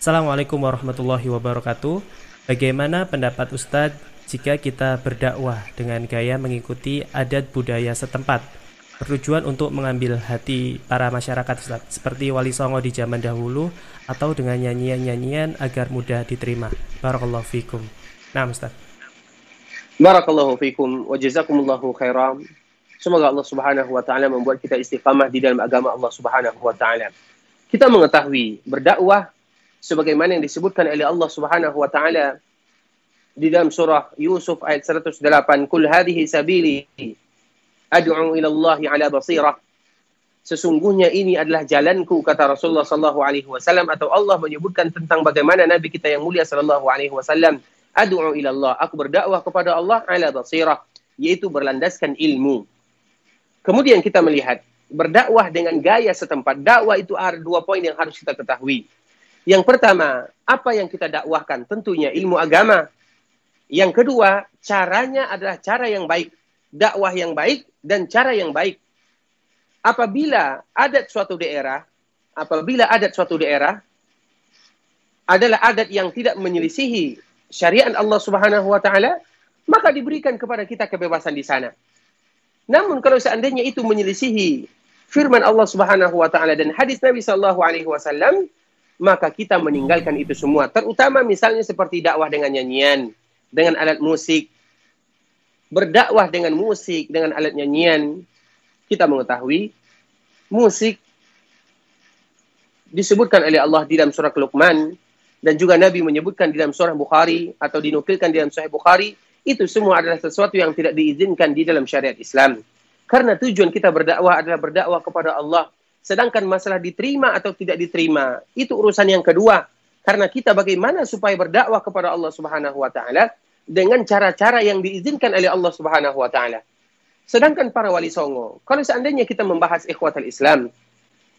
Assalamualaikum warahmatullahi wabarakatuh. Bagaimana pendapat Ustadz jika kita berdakwah dengan gaya mengikuti adat budaya setempat bertujuan untuk mengambil hati para masyarakat Ustadz, seperti Wali Songo di zaman dahulu atau dengan nyanyian-nyanyian agar mudah diterima. Barakallahu fikum. Nah, Ustadz. Barakallahu fikum wa jazakumullahu khairan. Semoga Allah Subhanahu wa taala membuat kita istiqamah di dalam agama Allah Subhanahu wa taala. Kita mengetahui berdakwah sebagaimana yang disebutkan oleh Allah Subhanahu wa taala di dalam surah Yusuf ayat 108 kul hadhihi sabili ad'u ila Allah ala basirah. Sesungguhnya ini adalah jalanku kata Rasulullah sallallahu alaihi wasallam atau Allah menyebutkan tentang bagaimana nabi kita yang mulia sallallahu alaihi wasallam ad'u ila Allah aku berdakwah kepada Allah ala basirah yaitu berlandaskan ilmu. Kemudian kita melihat berdakwah dengan gaya setempat. Dakwah itu ada dua poin yang harus kita ketahui yang pertama, apa yang kita dakwahkan? Tentunya ilmu agama. Yang kedua, caranya adalah cara yang baik. Dakwah yang baik dan cara yang baik. Apabila adat suatu daerah, apabila adat suatu daerah adalah adat yang tidak menyelisihi syariat Allah Subhanahu wa taala, maka diberikan kepada kita kebebasan di sana. Namun kalau seandainya itu menyelisihi firman Allah Subhanahu wa taala dan hadis Nabi sallallahu alaihi wasallam, maka kita meninggalkan itu semua. Terutama misalnya seperti dakwah dengan nyanyian, dengan alat musik, berdakwah dengan musik, dengan alat nyanyian. Kita mengetahui musik disebutkan oleh Allah di dalam surah Luqman dan juga Nabi menyebutkan di dalam surah Bukhari atau dinukilkan di dalam Sahih Bukhari itu semua adalah sesuatu yang tidak diizinkan di dalam syariat Islam. Karena tujuan kita berdakwah adalah berdakwah kepada Allah Sedangkan masalah diterima atau tidak diterima, itu urusan yang kedua. Karena kita bagaimana supaya berdakwah kepada Allah Subhanahu wa taala dengan cara-cara yang diizinkan oleh Allah Subhanahu wa taala. Sedangkan para wali songo, kalau seandainya kita membahas ikhwatul Islam,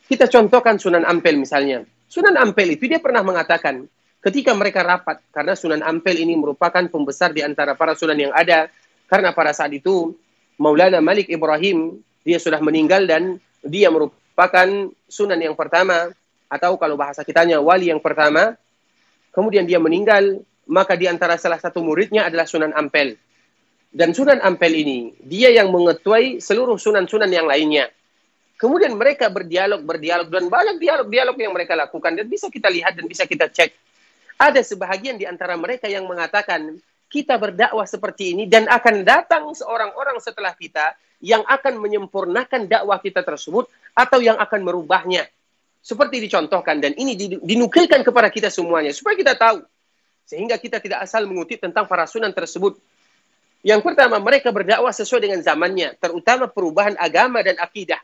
kita contohkan Sunan Ampel misalnya. Sunan Ampel itu dia pernah mengatakan ketika mereka rapat karena Sunan Ampel ini merupakan pembesar di antara para sunan yang ada karena pada saat itu Maulana Malik Ibrahim dia sudah meninggal dan dia merupakan merupakan sunan yang pertama atau kalau bahasa kitanya wali yang pertama kemudian dia meninggal maka di antara salah satu muridnya adalah Sunan Ampel. Dan Sunan Ampel ini dia yang mengetuai seluruh sunan-sunan yang lainnya. Kemudian mereka berdialog berdialog dan banyak dialog-dialog yang mereka lakukan dan bisa kita lihat dan bisa kita cek. Ada sebahagian di antara mereka yang mengatakan kita berdakwah seperti ini dan akan datang seorang orang setelah kita yang akan menyempurnakan dakwah kita tersebut atau yang akan merubahnya. Seperti dicontohkan dan ini dinukilkan kepada kita semuanya supaya kita tahu sehingga kita tidak asal mengutip tentang para sunan tersebut. Yang pertama, mereka berdakwah sesuai dengan zamannya, terutama perubahan agama dan akidah.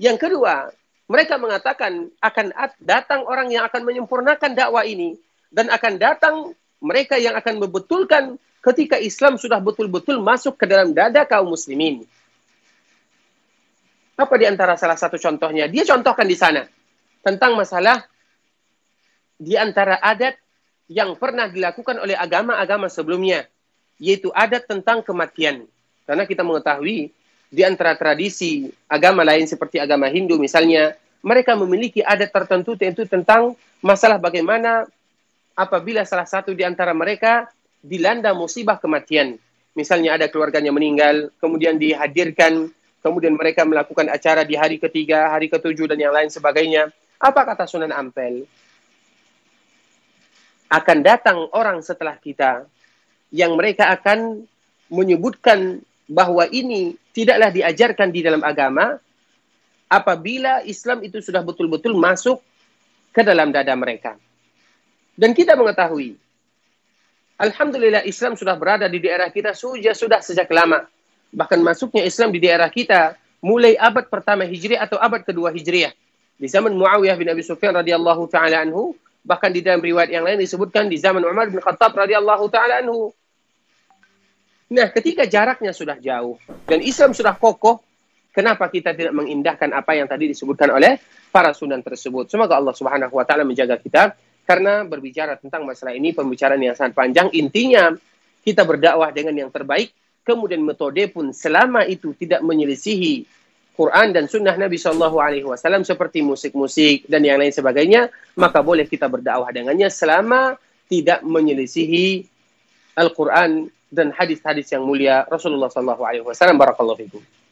Yang kedua, mereka mengatakan akan datang orang yang akan menyempurnakan dakwah ini dan akan datang mereka yang akan membetulkan ketika Islam sudah betul-betul masuk ke dalam dada kaum muslimin. Apa di antara salah satu contohnya? Dia contohkan di sana tentang masalah di antara adat yang pernah dilakukan oleh agama-agama sebelumnya, yaitu adat tentang kematian. Karena kita mengetahui di antara tradisi agama lain seperti agama Hindu misalnya, mereka memiliki adat tertentu tentu tentang masalah bagaimana apabila salah satu di antara mereka dilanda musibah kematian. Misalnya ada keluarganya meninggal, kemudian dihadirkan kemudian mereka melakukan acara di hari ketiga, hari ketujuh, dan yang lain sebagainya. Apa kata Sunan Ampel? Akan datang orang setelah kita yang mereka akan menyebutkan bahwa ini tidaklah diajarkan di dalam agama apabila Islam itu sudah betul-betul masuk ke dalam dada mereka. Dan kita mengetahui, Alhamdulillah Islam sudah berada di daerah kita sudah sudah sejak lama bahkan masuknya Islam di daerah kita mulai abad pertama Hijriah atau abad kedua Hijriah. Di zaman Muawiyah bin Abi Sufyan radhiyallahu taala anhu, bahkan di dalam riwayat yang lain disebutkan di zaman Umar bin Khattab radhiyallahu taala anhu. Nah, ketika jaraknya sudah jauh dan Islam sudah kokoh, kenapa kita tidak mengindahkan apa yang tadi disebutkan oleh para sunan tersebut? Semoga Allah Subhanahu wa taala menjaga kita karena berbicara tentang masalah ini pembicaraan yang sangat panjang. Intinya kita berdakwah dengan yang terbaik kemudian metode pun selama itu tidak menyelisihi Quran dan sunnah Nabi Shallallahu Alaihi Wasallam seperti musik-musik dan yang lain sebagainya, maka boleh kita berdakwah dengannya selama tidak menyelisihi Al-Quran dan hadis-hadis yang mulia Rasulullah Shallallahu Alaihi Wasallam. Barakallahu.